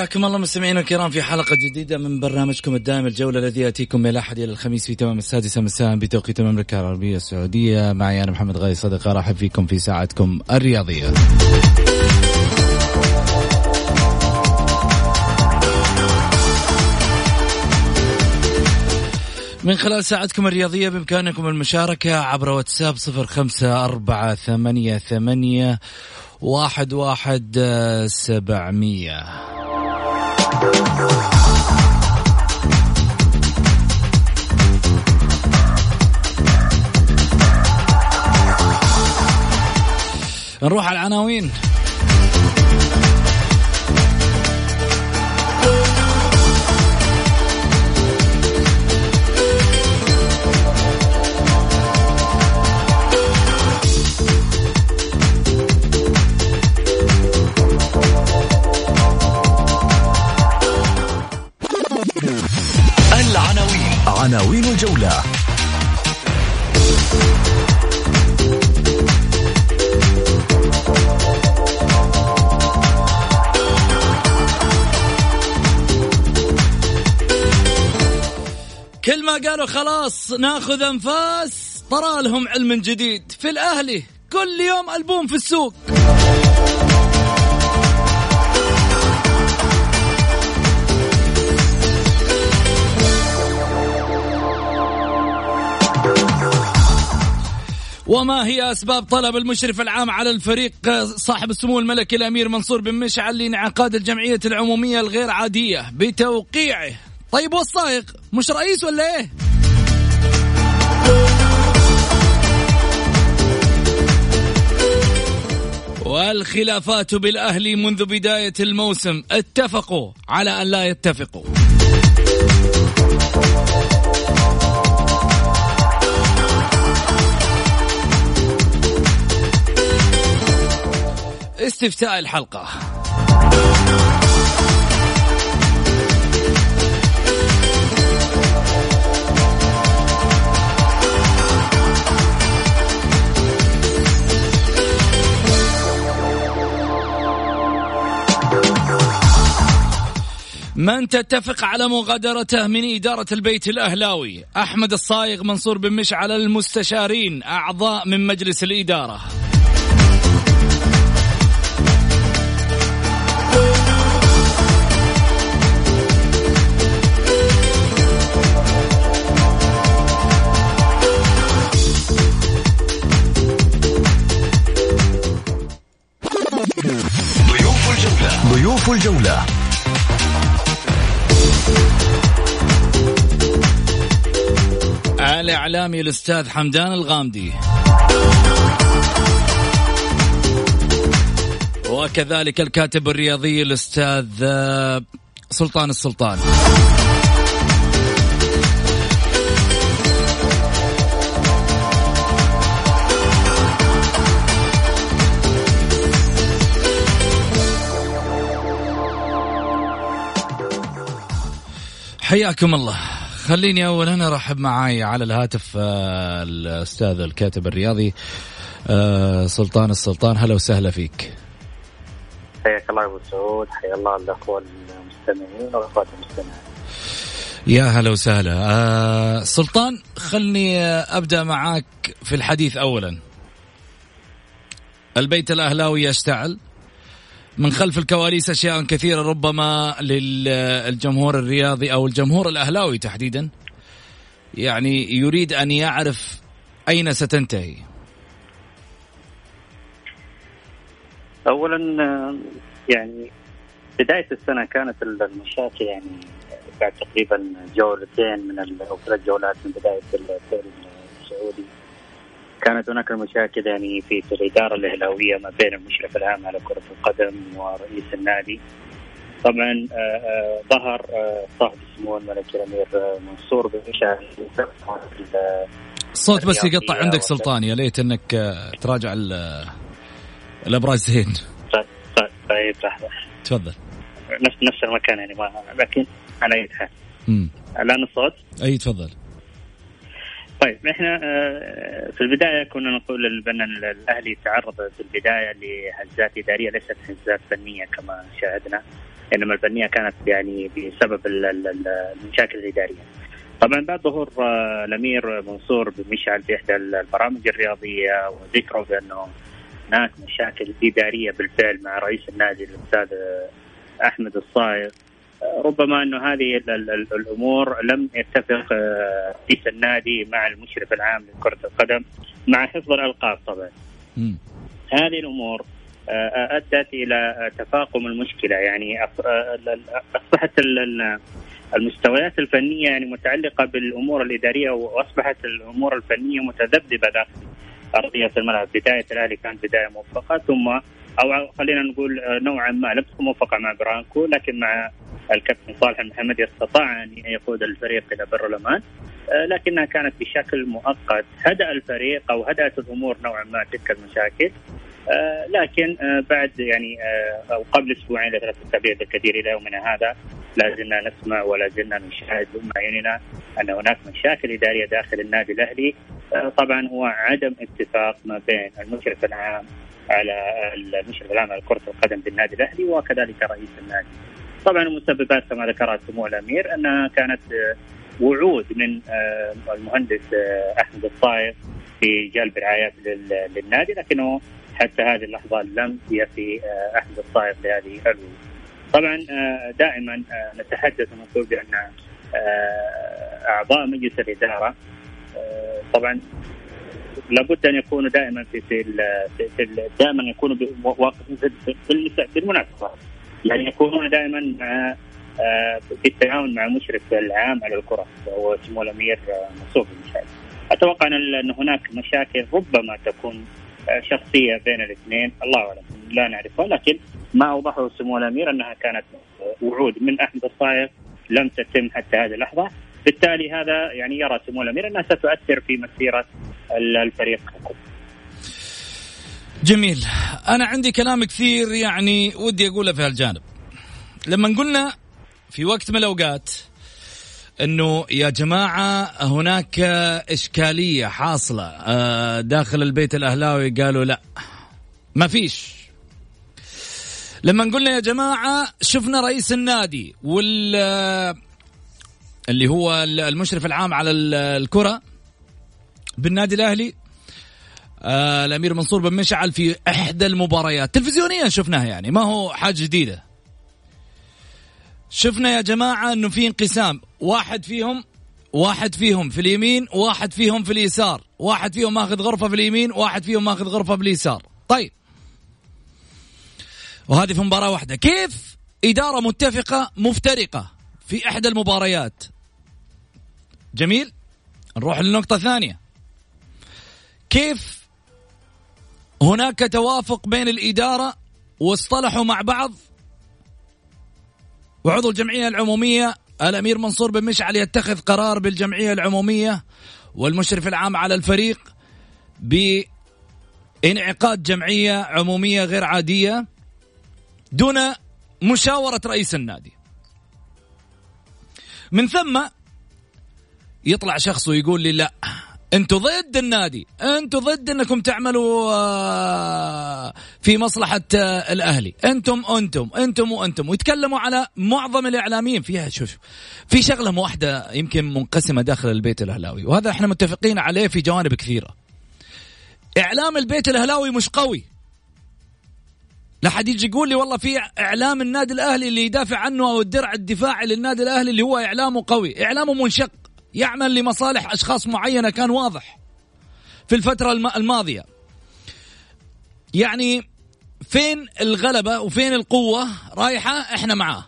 حياكم الله مستمعينا الكرام في حلقة جديدة من برنامجكم الدائم الجولة الذي يأتيكم من الأحد إلى الخميس في تمام السادسة مساء بتوقيت المملكة العربية السعودية. معي أنا محمد غاي صدق أرحب فيكم في ساعتكم الرياضية. من خلال ساعتكم الرياضية بإمكانكم المشاركة عبر واتساب صفر خمسة أربعة ثمانية ثمانية واحد واحد سبعمية. نروح على العناوين. عناوين الجولة. كل ما قالوا خلاص ناخذ أنفاس طرى لهم علم جديد. في الأهلي كل يوم ألبوم في السوق. وما هي أسباب طلب المشرف العام على الفريق صاحب السمو الملكي الأمير منصور بن مشعل لانعقاد الجمعية العمومية الغير عادية بتوقيعه. طيب والصايغ مش رئيس ولا إيه؟ والخلافات بالأهلي منذ بداية الموسم اتفقوا على أن لا يتفقوا. استفتاء الحلقة. من تتفق على مغادرته من إدارة البيت الأهلاوي أحمد الصايغ منصور بن مشعل المستشارين أعضاء من مجلس الإدارة. ضيوف الجولة. الإعلامي الأستاذ حمدان الغامدي. وكذلك الكاتب الرياضي الأستاذ آه، سلطان السلطان. حياكم الله. خليني اولا أرحب معاي على الهاتف آه، الأستاذ الكاتب الرياضي آه، سلطان السلطان. هلا وسهلا فيك. حياك الله أبو سعود. حيا الله الأخوة المستمعين والأخوات المستمعين. يا هلا وسهلا. آه سلطان خلني أبدأ معاك في الحديث اولا. البيت الأهلاوي يشتعل؟ من خلف الكواليس أشياء كثيرة ربما للجمهور الرياضي أو الجمهور الأهلاوي تحديدا. يعني يريد أن يعرف أين ستنتهي. اولا يعني بداية السنة كانت المشاكل يعني بعد تقريبا جولتين من أو ثلاث جولات من بداية الدوري السعودي. كانت هناك المشاكل يعني في الإدارة الإهلاوية ما بين المشرف العام على كرة القدم ورئيس النادي. طبعا آه، آه، ظهر آه، صاحب السمو الملكي الأمير منصور بمشاهد الصوت بس يقطع عندك سلطان يا ليت إنك تراجع الابراج زين. طيب طيب لحظه تفضل. نفس نفس المكان يعني ما لكن على أي حال. الآن الصوت؟ أي تفضل. طيب إحنا آه، في البداية كنا نقول بأن الأهلي تعرض في البداية لهزات إدارية ليست هزات فنية كما شاهدنا إنما الفنية كانت يعني بسبب المشاكل الإدارية. طبعا بعد ظهور آه، الأمير منصور بن مشعل في إحدى البرامج الرياضية وذكره بأنه هناك مشاكل إدارية بالفعل مع رئيس النادي الأستاذ أحمد الصايغ ربما انه هذه الأمور لم يتفق آه، رئيس النادي مع المشرف العام لكرة القدم مع حفظ الألقاب طبعا. هذه الأمور آه، أدت إلى تفاقم المشكلة. يعني أصبحت المستويات الفنية يعني متعلقة بالأمور الإدارية وأصبحت الأمور الفنية متذبذبة داخل أرضية الملعب، بداية الأهلي كانت بداية موفقة ثم أو خلينا نقول نوعا ما لم تكن موفقة مع برانكو لكن مع الكابتن صالح المحمدي استطاع أن يقود الفريق إلى بر الأمان آه، لكنها كانت بشكل مؤقت هدأ الفريق أو هدأت الأمور نوعا ما تلك المشاكل آه، لكن آه، بعد يعني أو قبل أسبوعين لثلاث اسابيع بالكثير إلى يومنا هذا لا زلنا نسمع ولا زلنا نشاهد باعيننا أن هناك مشاكل إدارية داخل النادي الأهلي طبعا هو عدم اتفاق ما بين المشرف العام على المشرف العام على كرة القدم بالنادي الأهلي وكذلك رئيس النادي. طبعا المسببات كما ذكرها سمو الامير انها كانت آه، وعود من آه، المهندس آه، أحمد الصايغ في جلب رعايات للنادي لكنه حتى هذه اللحظة لم يفي أحمد الصايغ بهذه الوعود. طبعا دائما نتحدث ونقول بأن أعضاء مجلس الإدارة طبعا لابد أن يكونوا دائما في في, في دائما يكونوا بالمناسبه يعني يكونون دائما مع آه، بالتعاون مع المشرف العام على الكرة وهو سمو الأمير آه، منصور بن. أتوقع أن هناك مشاكل ربما تكون آه، شخصية بين الاثنين الله أعلم لا نعرفها لكن ما أوضحه سمو الأمير أنها كانت وعود من احمد الصايغ لم تتم حتى هذه اللحظة بالتالي هذا يعني يرى سمو الأمير أنها ستؤثر في مسيرة الفريق جميل. أنا عندي كلام كثير يعني ودي أقوله في هالجانب. لما قلنا في وقت من الأوقات إنه يا جماعة هناك إشكالية حاصلة آه، داخل البيت الأهلاوي قالوا لا ما فيش. لما قلنا يا جماعة شفنا رئيس النادي وال اللي هو المشرف العام على الكرة بالنادي الأهلي آه الأمير منصور بن مشعل في إحدى المباريات. تلفزيونيا شفناها يعني ما هو حاجة جديدة. شفنا يا جماعة إنه في انقسام. واحد فيهم واحد فيهم في اليمين واحد فيهم في اليسار. واحد فيهم ماخذ غرفة في اليمين واحد فيهم ماخذ غرفة في اليسار. طيب. وهذه في مباراة واحدة. كيف إدارة متفقة مفترقة في إحدى المباريات؟ جميل. نروح للنقطة الثانية. كيف هناك توافق بين الإدارة واصطلحوا مع بعض. وعضو الجمعية العمومية الأمير منصور بن مشعل يتخذ قرار بالجمعية العمومية والمشرف العام على الفريق بإنعقاد جمعية عمومية غير عادية دون مشاورة رئيس النادي. من ثم يطلع شخص ويقول لي لا أنتوا ضد النادي. أنتوا ضد انكم تعملوا آه، في مصلحة آه، الأهلي. أنتم أنتم أنتم وأنتم. ويتكلموا على معظم الإعلاميين. فيها شوف في شغلة واحدة يمكن منقسمة داخل البيت الأهلاوي وهذا إحنا متفقين عليه في جوانب كثيرة. إعلام البيت الأهلاوي مش قوي. لا حد يجي يقول لي والله في إعلام النادي الأهلي اللي يدافع عنه أو الدرع الدفاعي للنادي الأهلي اللي هو إعلامه قوي. إعلامه منشق. يعمل لمصالح أشخاص معينة كان واضح في الفترة الماضية. يعني فين الغلبة وفين القوة رايحة؟ إحنا معاه.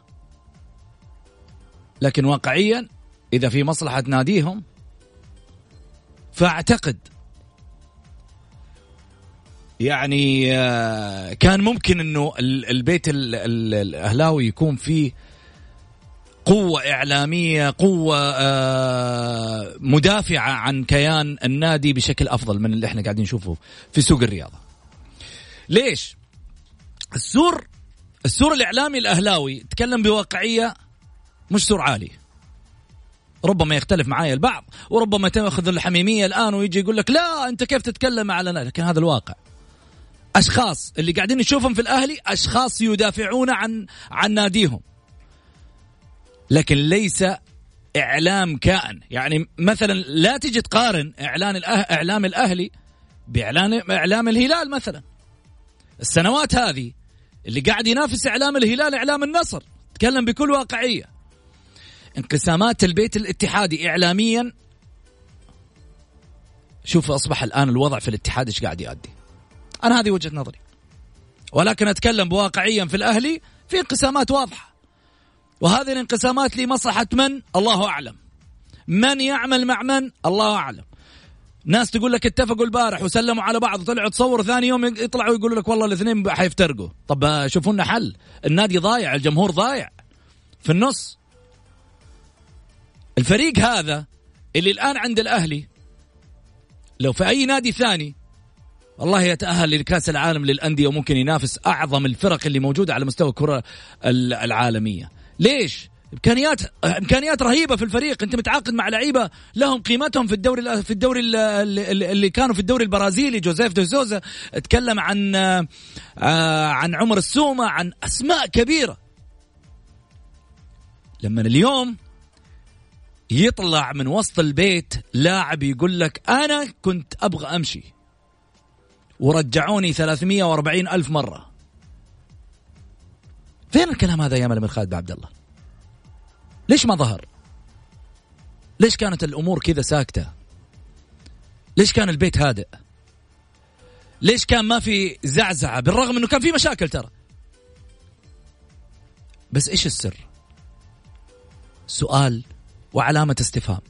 لكن واقعيا إذا في مصلحة ناديهم فأعتقد يعني آه، كان ممكن إنه البيت الأهلاوي يكون فيه قوة إعلامية قوة آه، مدافعة عن كيان النادي بشكل أفضل من اللي إحنا قاعدين نشوفه في سوق الرياضة. ليش؟ السور السور الإعلامي الأهلاوي تكلم بواقعية مش سور عالي. ربما يختلف معايا البعض وربما تأخذ الحميمية الآن ويجي يقول لك لا أنت كيف تتكلم على لكن هذا الواقع. أشخاص اللي قاعدين نشوفهم في الأهلي أشخاص يدافعون عن عن ناديهم. لكن ليس إعلام كائن. يعني مثلا لا تجي تقارن إعلان الأه... إعلام الأهلي باعلان إعلام الهلال مثلا. السنوات هذه اللي قاعد ينافس إعلام الهلال إعلام النصر تكلم بكل واقعية. انقسامات البيت الاتحادي اعلاميا. شوف أصبح الآن الوضع في الاتحاد إيش قاعد يؤدي. أنا هذه وجهة نظري. ولكن أتكلم بواقعيا في الأهلي في انقسامات واضحة. وهذه الانقسامات لمصلحة من؟ الله أعلم. من يعمل مع من؟ الله أعلم. ناس تقول لك اتفقوا البارح وسلموا على بعض وطلعوا تصوروا ثاني يوم يطلعوا يقولوا لك والله الاثنين حيفترقوا. طب شوفوا لنا حل. النادي ضايع الجمهور ضايع. في النص الفريق هذا اللي الآن عند الأهلي لو في أي نادي ثاني والله يتأهل لكأس العالم للأندية وممكن ينافس أعظم الفرق اللي موجودة على مستوى الكرة العالمية. ليش؟ امكانيات إمكانيات رهيبة في الفريق. أنت متعاقد مع لعيبة لهم قيمتهم في الدوري في الدوري اللي كانوا في الدوري البرازيلي. جوزيف دو سوزا اتكلم عن آه، عن عمر السومة عن أسماء كبيرة. لما اليوم يطلع من وسط البيت لاعب يقول لك أنا كنت أبغى أمشي. ورجعوني 340 ألف مرة. فين الكلام هذا يا ملم خالد عبد الله؟ ليش ما ظهر؟ ليش كانت الأمور كذا ساكتة؟ ليش كان البيت هادئ؟ ليش كان ما في زعزعة؟ بالرغم أنه كان في مشاكل ترى. بس إيش السر؟ سؤال وعلامة استفهام.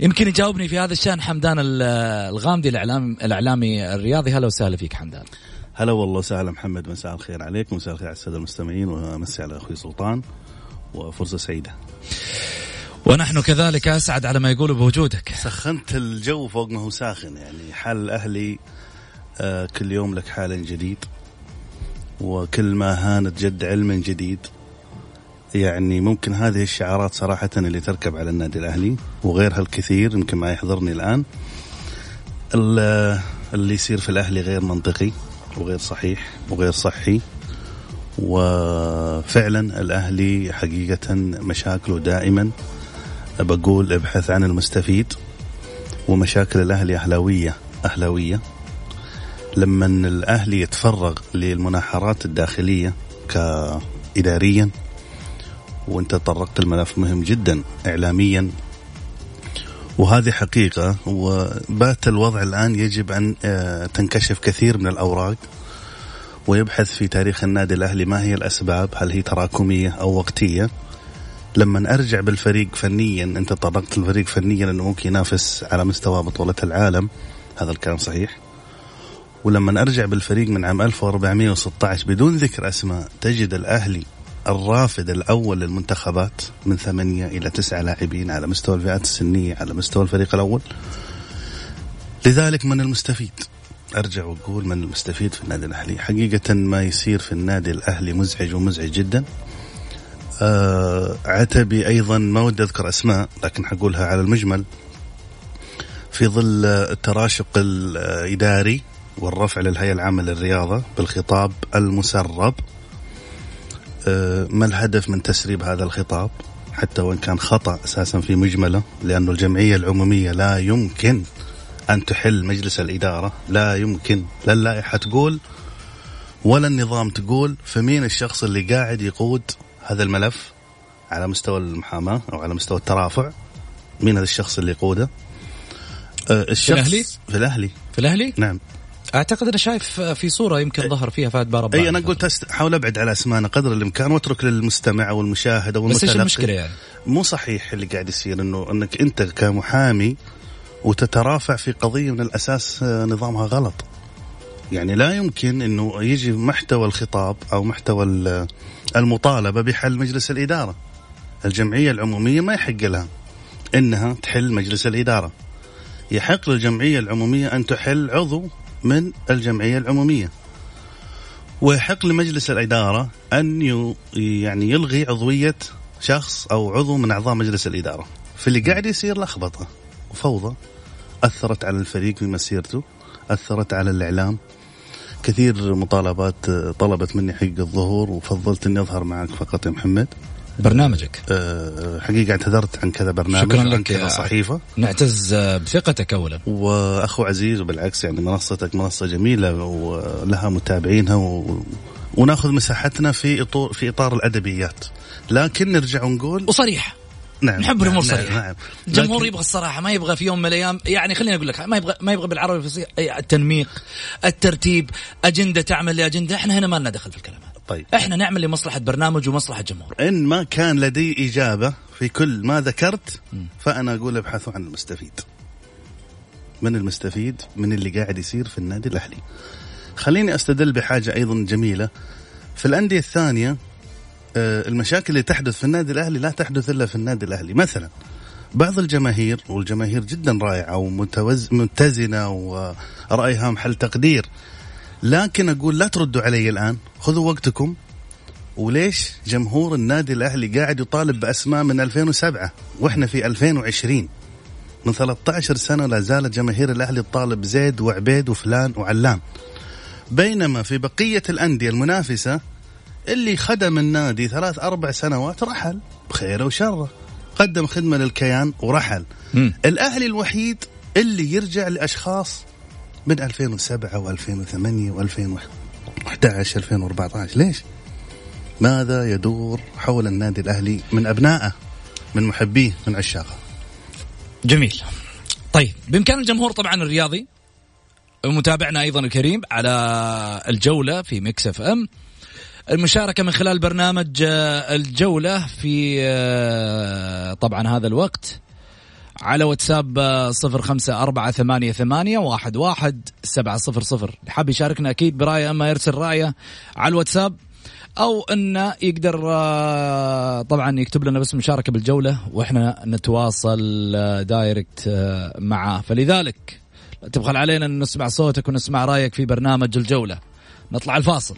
يمكن يجاوبني في هذا الشأن حمدان الغامدي الاعلام الإعلامي الرياضي. هلا وسهلا فيك حمدان. هلا والله وسهلا محمد مساء الخير عليك ومساء الخير على السادة المستمعين ومسي على أخوي سلطان وفرصة سعيدة. ونحن كذلك أسعد على ما يقولوا بوجودك. سخنت الجو فوق ما هو ساخن يعني حال الاهلي آه كل يوم لك حال جديد وكل ما هانت جد علم جديد يعني ممكن هذه الشعارات صراحة اللي تركب على النادي الأهلي وغيرها الكثير يمكن ما يحضرني الآن اللي يصير في الأهلي غير منطقي. وغير صحيح وغير صحي. وفعلا الأهلي حقيقة مشاكله دائما. بقول ابحث عن المستفيد. ومشاكل الأهلي أهلاوية أهلاوية. لما الأهلي يتفرغ للمناحرات الداخلية كإداريا. وانت طرقت الملف مهم جدا اعلاميا. وهذه حقيقة وبات الوضع الآن يجب أن آه، تنكشف كثير من الأوراق ويبحث في تاريخ النادي الأهلي ما هي الأسباب هل هي تراكمية أو وقتية. لما أرجع بالفريق فنيا أنت طرقت الفريق فنيا أنه ممكن ينافس على مستوى بطولة العالم هذا الكلام صحيح. ولما أرجع بالفريق من عام 1416 بدون ذكر أسماء تجد الأهلي الرافد الأول للمنتخبات من ثمانية إلى تسعة لاعبين على مستوى الفئات السنية على مستوى الفريق الأول. لذلك من المستفيد. أرجع وأقول من المستفيد في النادي الأهلي. حقيقة ما يصير في النادي الأهلي مزعج ومزعج جدا. آه عتبي أيضا ما ودي أذكر أسماء لكن حقولها على المجمل. في ظل التراشق الإداري والرفع للهيئة العامة للرياضة بالخطاب المسرب ما الهدف من تسريب هذا الخطاب؟ حتى وإن كان خطأ أساسا في مجمله لأنه الجمعية العمومية لا يمكن أن تحل مجلس الإدارة لا يمكن. لا اللائحة تقول ولا النظام تقول فمين الشخص اللي قاعد يقود هذا الملف؟ على مستوى المحاماة أو على مستوى الترافع مين هذا الشخص اللي يقوده؟ آه، الشخص في الأهلي؟ في الأهلي. في الأهلي؟ نعم. أعتقد أنا شايف في صورة يمكن ظهر فيها فهد باربا أي أنا قلت أست... حاول أبعد على اسمائنا قدر الإمكان وأترك للمستمع أو المشاهد أو المتلقي بس إيش المشكلة يعني؟ مو صحيح اللي قاعد يصير إنه إنك أنت كمحامي وتترافع في قضية من الأساس آه، نظامها غلط. يعني لا يمكن إنه يجي محتوى الخطاب أو محتوى المطالبة بحل مجلس الإدارة. الجمعية العمومية ما يحق لها إنها تحل مجلس الإدارة. يحق للجمعية العمومية أن تحل عضو من الجمعية العمومية. ويحق لمجلس الإدارة أن يعني يلغي عضوية شخص أو عضو من أعضاء مجلس الإدارة. فاللي قاعد يصير لخبطة وفوضى أثرت على الفريق في مسيرته أثرت على الإعلام. كثير مطالبات طلبت مني حق الظهور وفضلت إني أظهر معك فقط يا محمد. برنامجك. أه حقيقة اعتذرت عن كذا برنامج شكرا لك كذا يا صحيفة. نعتز بثقتك اولا. وأخو عزيز وبالعكس يعني منصتك منصة جميلة ولها متابعينها و... وناخذ مساحتنا في اطار في إطار الأدبيات. لكن نرجع ونقول وصريح. نعم نحب الأمور نعم صريحه نعم الجمهور لكن- يبغى الصراحة ما يبغى في يوم من الأيام يعني خليني أقول لك ما يبغى ما يبغى بالعربي التنميق الترتيب أجندة تعمل لأجندة إحنا هنا ما لنا دخل في الكلام. هذا طيب. إحنا نعمل لمصلحة برنامج ومصلحة جمهور. إن ما كان لدي إجابة في كل ما ذكرت فأنا أقول أبحثوا عن المستفيد. من المستفيد؟ من اللي قاعد يصير في النادي الأهلي. خليني أستدل بحاجة أيضا جميلة. في الأندية الثانية آه، المشاكل اللي تحدث في النادي الأهلي لا تحدث إلا في النادي الأهلي. مثلا بعض الجماهير والجماهير جدا رائعة ومتزنه ورأيها محل تقدير. لكن أقول لا تردوا علي الآن. خذوا وقتكم. وليش جمهور النادي الأهلي قاعد يطالب بأسماء من 2007 وإحنا في 2020 من 13 سنة لا زالت جماهير الأهلي تطالب زيد وعبيد وفلان وعلان. بينما في بقية الأندية المنافسة اللي خدم النادي ثلاث أربع سنوات رحل بخيره وشره قدم خدمة للكيان ورحل. مم. الأهلي الوحيد اللي يرجع لأشخاص من 2007 و2008 و2011 2014 ليش؟ ماذا يدور حول النادي الأهلي من أبنائه من محبيه من عشاقه؟ جميل. طيب بإمكان الجمهور طبعا الرياضي ومتابعنا أيضا الكريم على الجولة في Mix FM. المشاركة من خلال برنامج آه، الجولة في آه، طبعا هذا الوقت. على واتساب آه، صفر خمسة أربعة ثمانية ثمانية واحد واحد سبعة صفر صفر. حاب يشاركنا أكيد برأيه أما يرسل رأيه على الواتساب أو أنه يقدر آه، طبعا يكتب لنا بس مشاركة بالجولة وإحنا نتواصل آه، دايركت معاه. فلذلك لا تبخل علينا أن نسمع صوتك ونسمع رأيك في برنامج الجولة. نطلع الفاصل.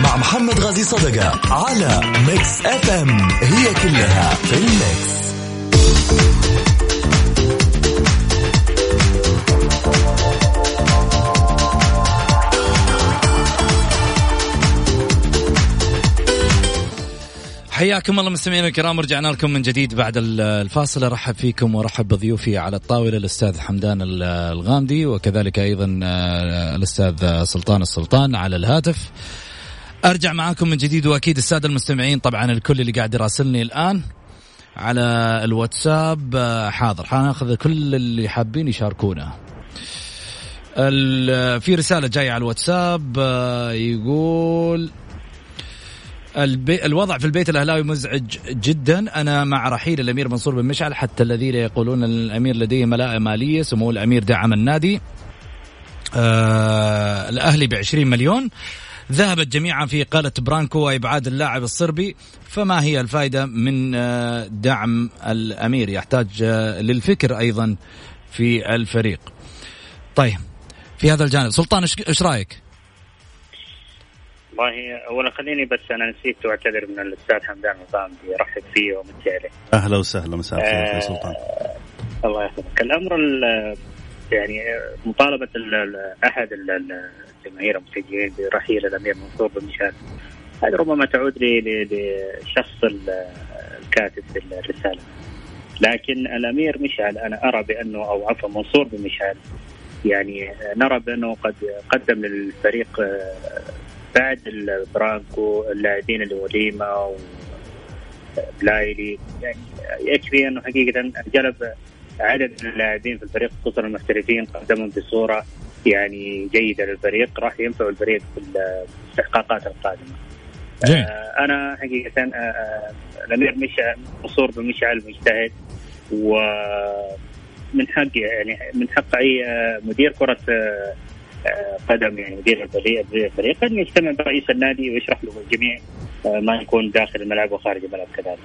مع محمد غازي صدقة على Mix F M. هي كلها في ال mix. حياكم الله مستمعينا الكرام رجعنا لكم من جديد بعد ال- الفاصل. أرحب فيكم وأرحب بضيوفي على الطاولة الأستاذ حمدان ال- الغامدي وكذلك أيضا آه، الأستاذ سلطان السلطان على الهاتف. أرجع معاكم من جديد وأكيد السادة المستمعين طبعا الكل اللي قاعد يراسلني الآن على الواتساب آه، حاضر. حناخذ كل اللي حابين يشاركونا. في رسالة جاية على الواتساب آه، يقول البي... الوضع في البيت الأهلاوي مزعج جدا. أنا مع رحيل الأمير منصور بن مشعل حتى الذين يقولون الأمير لديه ملاءه مالية سمو الأمير دعم النادي. آه... الأهلي ب 20 مليون. ذهبت جميعا في إقالة برانكو وإبعاد اللاعب الصربي فما هي الفائدة من آه، دعم الأمير؟ يحتاج آه، للفكر أيضا في الفريق. طيب في هذا الجانب سلطان إيش- إيش رأيك؟ والله اولا خليني بس أنا نسيت واعتذر من الأستاذ حمدان الغامدي ارحب فيه وامسي عليه أهلا وسهلا مساء الخير يا سلطان. الله يحفظك. الأمر ال- يعني مطالبة ال- ال- أحد ال- ال- الجماهير المشجعين برحيل الأمير منصور بن مشعل هذه ربما تعود لشخص ال- الكاتب في الرسالة. لكن الأمير مشعل أنا أرى بأنه أو عفوا منصور بن مشعل يعني نرى بأنه قد قدم للفريق آه، بعد البرانكو اللاعبين اللي وليمه وبلايلي يعني يكفي أنه حقيقة جلب عدد من اللاعبين في الفريق خصوصا المحترفين قدمهم بصورة يعني جيدة للفريق راح ينفعوا الفريق في الاستحقاقات القادمة. جميل. آه أنا حقيقة آه، آه، الأمير مشعل منصور بن مشعل مجتهد ومن حق يعني من حق اي آه، مدير كرة آه، قدم يعني مدير الفريق ان يجتمع برئيس النادي ويشرح له الجميع ما يكون داخل الملعب وخارج الملعب كذلك.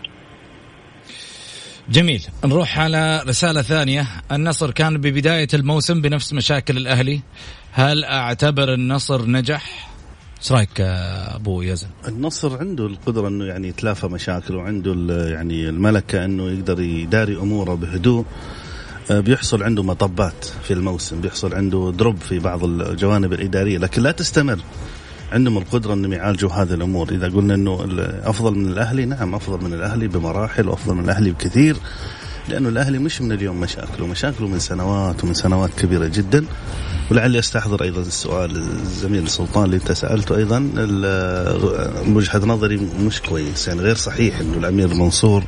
جميل. نروح على رسالة ثانية. النصر كان ببداية الموسم بنفس مشاكل الأهلي. هل أعتبر النصر نجح؟ إيش رأيك أبو يزن؟ النصر عنده القدرة إنه يعني يتلافى مشاكل وعنده يعني الملكة إنه يقدر يداري أموره بهدوء. آه، بيحصل عنده مطبات في الموسم بيحصل عنده دروب في بعض الجوانب الإدارية لكن لا تستمر. عندهم القدرة أنهم يعالجوا هذه الأمور. إذا قلنا إنه أفضل من الأهلي نعم أفضل من الأهلي بمراحل وأفضل من الأهلي بكثير لأنه الأهلي مش من اليوم مشاكله. مشاكله من سنوات ومن سنوات كبيرة جدا. ولعلي استحضر أيضا السؤال الزميل سلطان اللي أنت سألته أيضا. وجهة نظري مش كويس. يعني غير صحيح إنه الأمير منصور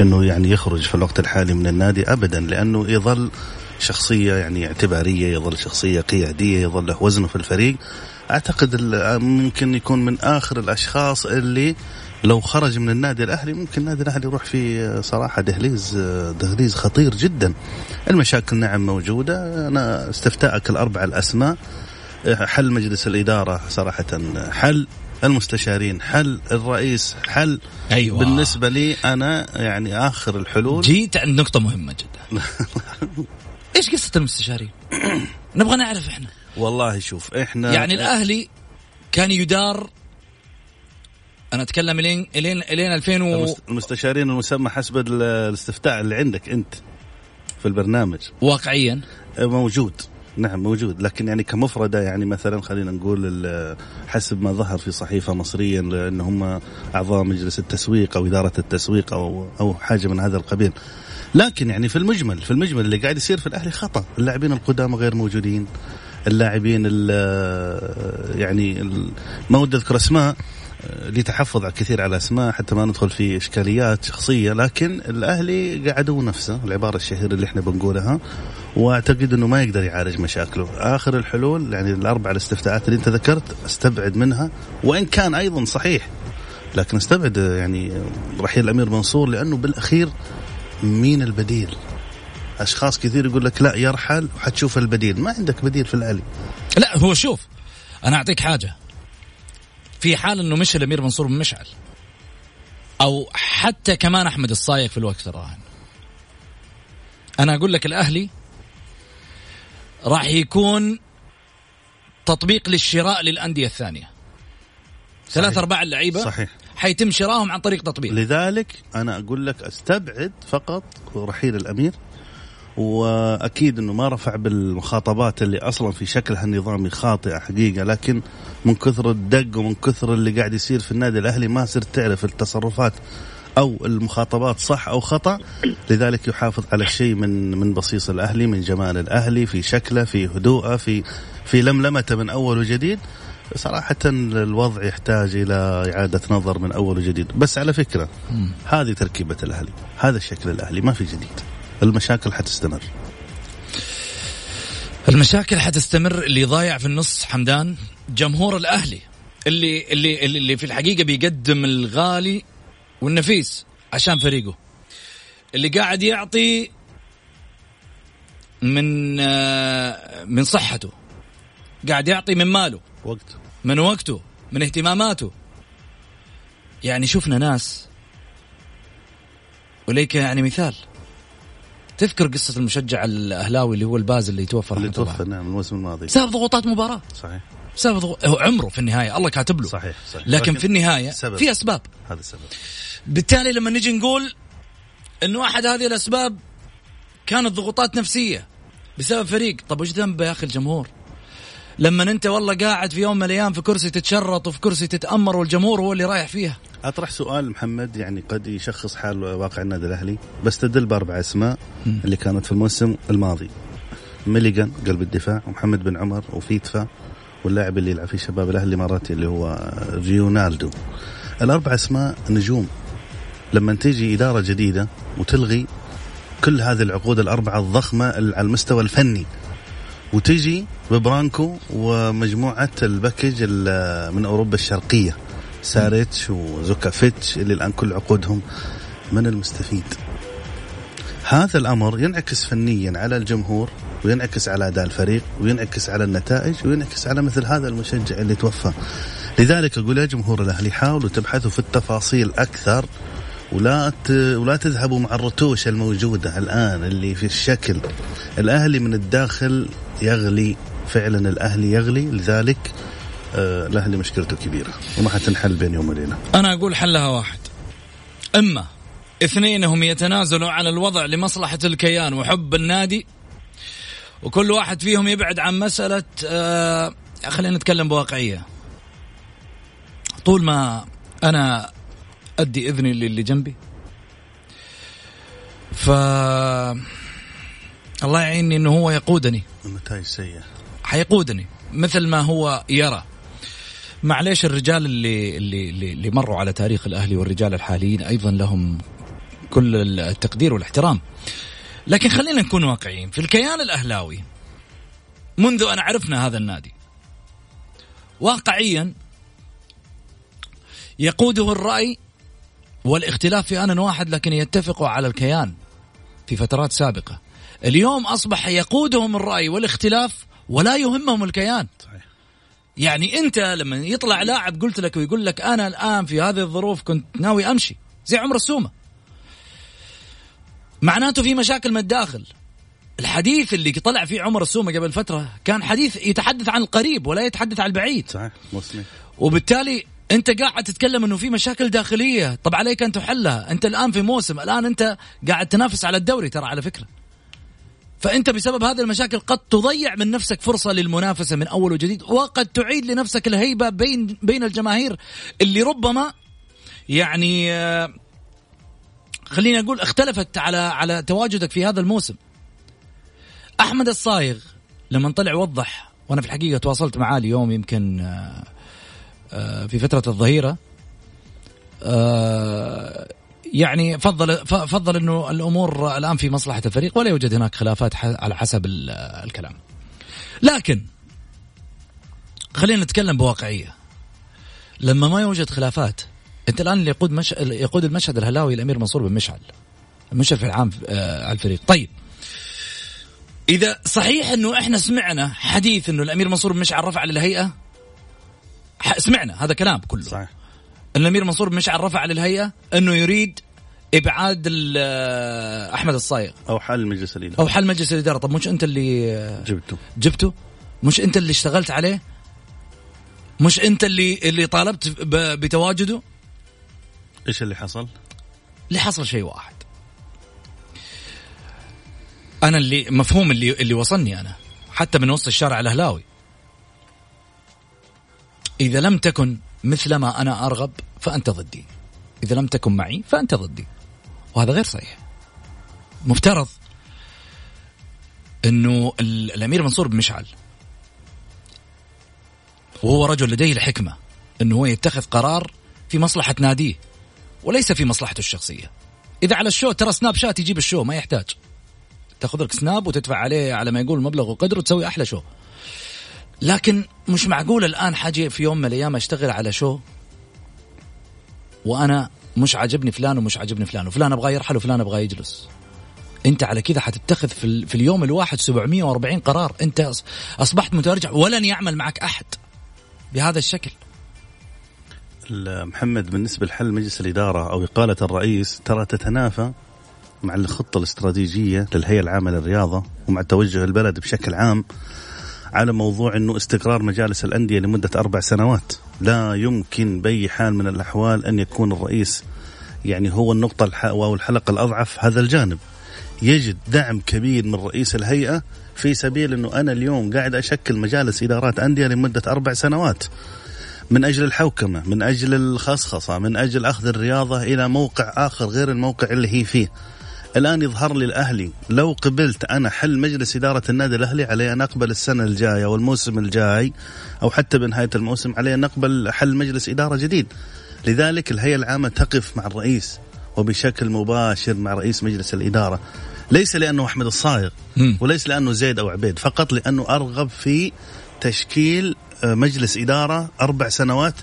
إنه يعني يخرج في الوقت الحالي من النادي ابدا لأنه يظل شخصية يعني اعتبارية يظل شخصية قيادية يظل له وزنه في الفريق. أعتقد ممكن يكون من آخر الأشخاص اللي لو خرج من النادي الأهلي ممكن النادي الأهلي يروح في صراحة دهليز دهليز خطير جدا. المشاكل نعم موجودة. أنا استفتاءك الأربع الأسماء. حل مجلس الإدارة صراحة حل المستشارين حل الرئيس حل أيوه. بالنسبة لي أنا يعني آخر الحلول. جيت عند نقطة مهمة جدا. إيش قصة المستشارين؟ نبغى نعرف إحنا. والله شوف إحنا يعني الأهلي كان يدار أنا أتكلم الين الين إلين 2000 و... المست- المستشارين المسمى حسب ال- الاستفتاء اللي عندك أنت في البرنامج. واقعيا. موجود. نعم موجود. لكن يعني كمفردة يعني مثلا خلينا نقول حسب ما ظهر في صحيفة مصرية ان هم أعضاء مجلس التسويق أو إدارة التسويق أو أو حاجة من هذا القبيل. لكن يعني في المجمل في المجمل اللي قاعد يصير في الأهلي خطأ. اللاعبين القدامى غير موجودين. اللاعبين ال- يعني ما ودي أذكر أسماء لي تحفظ على كثير على أسماء حتى ما ندخل في إشكاليات شخصية لكن الأهلي قعدوا نفسه العبارة الشهيرة اللي إحنا بنقولها وأعتقد إنه ما يقدر يعالج مشاكله. آخر الحلول يعني الأربع الاستفتاءات اللي أنت ذكرت أستبعد منها وإن كان أيضا صحيح لكن أستبعد يعني رحيل الأمير منصور لأنه بالأخير مين البديل؟ أشخاص كثير يقول لك لا يرحل وحتشوف البديل. ما عندك بديل في الأهلي. لا هو شوف أنا أعطيك حاجة. في حال إنه مشى الأمير منصور بن مشعل أو حتى كمان أحمد الصايغ في الوقت الراهن. أنا أقول لك الأهلي راح يكون تطبيق للشراء للأندية الثانية. ثلاث. أرباع اللعيبة صحيح. حيتم شراهم عن طريق تطبيق. لذلك أنا أقول لك أستبعد فقط رحيل الأمير وأكيد إنه ما رفع بالمخاطبات اللي أصلا في شكلها النظامي خاطئة حقيقة لكن من كثر الدق ومن كثر اللي قاعد يصير في النادي الأهلي ما صرت تعرف التصرفات أو المخاطبات صح أو خطأ. لذلك يحافظ على الشيء من من بصيص الأهلي من جمال الأهلي في شكله في هدوءه في في لملمته من أول وجديد. صراحة الوضع يحتاج إلى إعادة نظر من أول وجديد. بس على فكرة هذه تركيبة الأهلي هذا الشكل الأهلي ما في جديد. المشاكل حتستمر. المشاكل حتستمر اللي ضايع في النص حمدان. جمهور الأهلي اللي اللي اللي في الحقيقة بيقدم الغالي والنفيس عشان فريقه. اللي قاعد يعطي من آه، من صحته. قاعد يعطي من ماله. وقت. من وقته من اهتماماته. يعني شفنا ناس وليك يعني مثال. تذكر قصة المشجع الأهلاوي اللي هو الباز اللي توفى اللي توفى نعم الموسم الماضي. بسبب ضغوطات مباراة. صحيح. بسبب ضغو... هو عمره في النهاية الله كاتب له. صحيح صحيح. لكن في النهاية سبب. في أسباب. هذا السبب. بالتالي لما نجي نقول انه احد هذه الأسباب كانت ضغوطات نفسية بسبب فريق. طب وش ذنبه يا أخي الجمهور؟ لما أنت والله قاعد في يوم من الأيام في كرسي تتشرط وفي كرسي تتأمر والجمهور هو اللي رايح فيها. أطرح سؤال محمد يعني قد يشخص حال واقع النادي الأهلي بستدل بأربع أسماء اللي كانت في الموسم الماضي. ميليغان قلب الدفاع ومحمد بن عمر وفيتفا واللاعب اللي يلعب في شباب الأهلي الإماراتي اللي هو ريونالدو. الأربع أسماء نجوم. لما تيجي إدارة جديدة وتلغي كل هذه العقود الأربعة الضخمة على المستوى الفني وتجي ببرانكو ومجموعة ال package ال- من أوروبا الشرقية. ساريتش وزوكافيتش اللي الآن كل عقودهم من المستفيد. هذا الأمر ينعكس فنيا على الجمهور وينعكس على أداء الفريق وينعكس على النتائج وينعكس على مثل هذا المشجع اللي توفى. لذلك أقول يا جمهور الأهلي حاولوا تبحثوا في التفاصيل أكثر ولا. ولا تذهبوا مع الرتوش الموجودة الآن اللي في الشكل. الأهلي من الداخل يغلي فعلا الأهلي يغلي. لذلك الاهلي مشكلته كبيرة وما حتنحل بين يوم وليلة. أنا أقول حلها واحد. إما اثنينهم يتنازلوا عن الوضع لمصلحة الكيان وحب النادي وكل واحد فيهم يبعد عن مسألة آه خلينا نتكلم بواقعية. طول ما أنا أدي إذني للي جنبي ف الله يعيني إنه هو يقودني. النتائج سيئة. حيقودني مثل ما هو يرى. معليش الرجال اللي اللي اللي مروا على تاريخ الأهلي والرجال الحاليين أيضا لهم كل التقدير والاحترام. لكن خلينا نكون واقعيين. في الكيان الأهلاوي منذ أن عرفنا هذا النادي واقعيا يقوده الرأي والاختلاف في آن واحد لكن يتفقوا على الكيان في فترات سابقة. اليوم أصبح يقودهم الرأي والاختلاف ولا يهمهم الكيان. صحيح. يعني انت لما يطلع لاعب قلت لك ويقول لك أنا الان في هذه الظروف كنت ناوي امشي زي عمر السومة. معناته في مشاكل من الداخل. الحديث اللي طلع فيه عمر السومة قبل فترة كان حديث يتحدث عن القريب ولا يتحدث عن البعيد. صحيح مسلم وبالتالي انت قاعد تتكلم انه في مشاكل داخلية. طب عليك أن تحلها. انت الآن في موسم. الآن انت قاعد تنافس على الدوري ترى على فكرة. فأنت بسبب هذه المشاكل قد تضيع من نفسك فرصة للمنافسة من أول وجديد وقد تعيد لنفسك الهيبة بين بين الجماهير اللي ربما يعني آه، خليني أقول اختلفت على على تواجدك في هذا الموسم. أحمد الصايغ لما طلع وضح وأنا في الحقيقة تواصلت معاه اليوم يمكن آه، آه، في فترة الظهيرة يعني فضل فضل إنه الأمور الآن في مصلحة الفريق ولا يوجد هناك خلافات على حسب ال- الكلام. لكن خلينا نتكلم بواقعية. لما ما يوجد خلافات أنت الآن اللي يقود مش... يقود المشهد الهلاوي الأمير منصور بن مشعل المشرف العام آه، على الفريق. طيب إذا صحيح إنه إحنا سمعنا حديث إنه الأمير منصور بن مشعل رفع للهيئة سمعنا هذا كلام كله صحيح الأمير منصور بن مشعل رفع للهيئه إنه يريد إبعاد ال- أحمد الصايغ. أو حل مجلس الإدارة. أو حل مجلس الإدارة. طب مش أنت اللي جبته. جبته؟ مش أنت اللي اشتغلت عليه؟ مش أنت اللي اللي طالبت بتواجده؟ إيش اللي حصل؟ اللي حصل شيء واحد. أنا اللي مفهوم اللي اللي وصلني أنا حتى من وسط الشارع الأهلاوي. إذا لم تكن مثل ما أنا أرغب فأنت ضدي. إذا لم تكن معي فأنت ضدي. وهذا غير صحيح. مفترض إنه ال- الأمير منصور بن مشعل وهو رجل لديه الحكمة إنه هو يتخذ قرار في مصلحة ناديه وليس في مصلحته الشخصية. إذا على الشو ترى سناب شات يجيب الشو ما يحتاج. تأخذ لك سناب وتدفع عليه على ما يقول مبلغ وقدره وتسوي أحلى شو. لكن مش معقول الآن حاجي في يوم من الأيام أشتغل على شو؟ وأنا مش عاجبني فلان ومش عاجبني فلان وفلان أبغى يرحل وفلان أبغى يجلس. أنت على كذا حتتخذ في, في اليوم الواحد 740 قرار. أنت أصبحت مترجع ولن يعمل معك أحد. بهذا الشكل. محمد بالنسبة لحل مجلس الإدارة أو إقالة الرئيس ترى تتنافى مع الخطة الاستراتيجية للهيئة العامة للرياضة ومع توجه البلد بشكل عام على موضوع إنه استقرار مجالس الأندية لمدة أربع سنوات. لا يمكن باي حال من الأحوال أن يكون الرئيس يعني هو النقطة أو الحلقة الأضعف هذا الجانب. يجد دعم كبير من رئيس الهيئة في سبيل إنه أنا اليوم قاعد أشكل مجالس إدارات أندية لمدة أربع سنوات. من أجل الحوكمة، من أجل الخصخصة، من أجل أخذ الرياضة إلى موقع آخر غير الموقع اللي هي فيه. الآن يظهر لي الأهلي لو قبلت أنا حل مجلس إدارة النادي الأهلي علي أن أقبل السنة الجاية والموسم الجاي أو حتى بنهاية الموسم علي أن أقبل حل مجلس إدارة جديد. لذلك الهيئة العامة تقف مع الرئيس وبشكل مباشر مع رئيس مجلس الإدارة. ليس لأنه أحمد الصايغ. وليس لأنه زيد أو عبيد فقط لأنه أرغب في تشكيل آه، مجلس إدارة أربع سنوات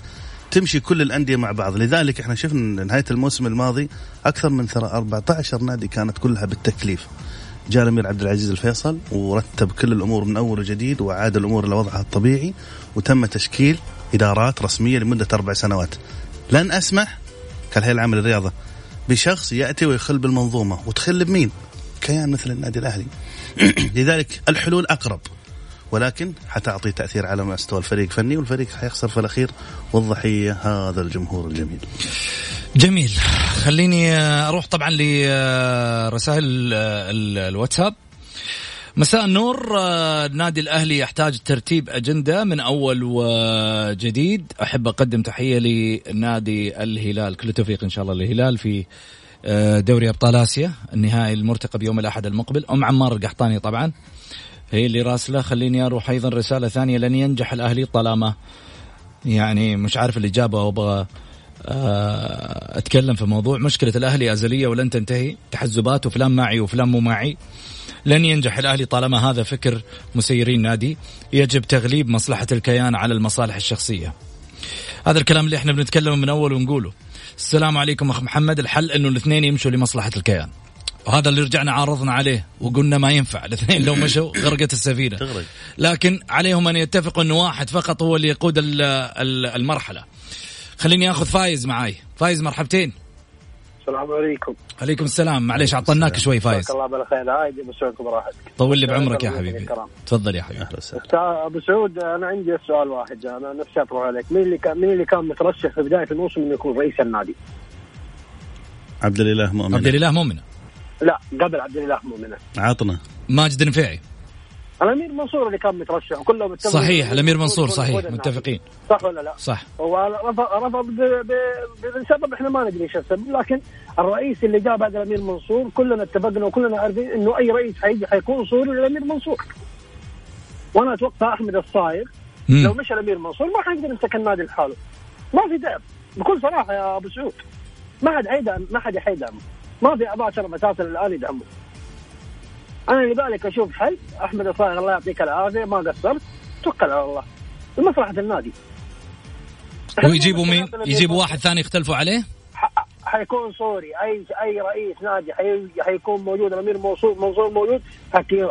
تمشي كل الأندية مع بعض. لذلك إحنا شفنا نهاية الموسم الماضي أكثر من ثرى 14 نادي كانت كلها بالتكليف. جاء الأمير عبد العزيز الفيصل ورتب كل الأمور من أول وجديد واعاد الأمور إلى وضعها الطبيعي وتم تشكيل إدارات رسمية لمدة أربع سنوات. لن أسمح كالهيئة العامة للرياضة بشخص يأتي ويخل بالمنظومة. وتخل بمين؟ كيان مثل النادي الأهلي. لذلك الحلول أقرب. ولكن حتعطي تأثير على مستوى الفريق الفني والفريق حيخسر في الأخير والضحية هذا الجمهور الجميل. جميل. خليني أروح طبعا لرسائل الواتساب. مساء النور. النادي الأهلي يحتاج ترتيب أجندة من أول وجديد. أحب أقدم تحية لنادي الهلال. كل التوفيق إن شاء الله للهلال في دوري أبطال آسيا. النهائي المرتقب يوم الأحد المقبل. أم عمار القحطاني طبعا. هي اللي راسله خليني أروح أيضا رسالة ثانية لن ينجح الأهلي طالما. يعني مش عارف الاجابه وابغى آه، أتكلم في موضوع. مشكلة الأهلي أزلية ولن تنتهي. تحزبات وفلان معي وفلان مو معي. لن ينجح الأهلي طالما هذا فكر مسيرين نادي. يجب تغليب مصلحة الكيان على المصالح الشخصية. هذا الكلام اللي إحنا بنتكلم من أول ونقوله. السلام عليكم أخ محمد. الحل إنه الاثنين يمشوا لمصلحة الكيان. وهذا اللي رجعنا عارضنا عليه وقلنا ما ينفع. الاثنين لو مشوا غرقت السفينة. لكن عليهم أن يتفقوا انه واحد فقط هو اللي يقود المرحلة. خليني آخذ فايز معاي. فايز مرحبتين. السلام عليكم. عليكم السلام. معليش عطناك شوي فايز. الله بالخير. عادي أبو سعود براحتك. طول لي بعمرك يا حبيبي. تفضل يا حبيبي. أبو سعود أنا عندي سؤال واحد. أنا نفسي اطرح عليك. مين اللي كان مين اللي كان مترشح في بداية الموسم إنه يكون رئيس النادي؟ عبد الإله مؤمنه عبد الإله مؤمنه لا قبل عبد الإله مؤمنة. عطنا ماجد النفيعي. الأمير منصور اللي كان مترشح وكلهم متفقين صحيح الأمير منصور صحيح متفقين. صح ولا لا؟ صح. هو رفض رفض بسبب إحنا ما ندري إيش السبب لكن الرئيس اللي جاء بعد الأمير منصور كلنا اتفقنا وكلنا عارفين إنه أي رئيس حيجي حيكون صوري للأمير منصور. وأنا أتوقع أحمد الصايغ لو مشى الأمير منصور ما حيقدر يمسك النادي لحاله. ما في دعم بكل صراحة يا أبو سعود ما حد حيدعم ما حد حيدعم ما في اباء شرف أساسا الآن يدعمه أنا لذلك أشوف حل أحمد الصايغ الله يعطيك العافية ما قصرت توكل على الله. لمصلحه النادي. ويجيبوا مين؟ يجيبوا واحد ثاني يختلفوا عليه؟ حيكون صوري. أي أي رئيس نادي حيكون موجود الأمير منصور منصور موجود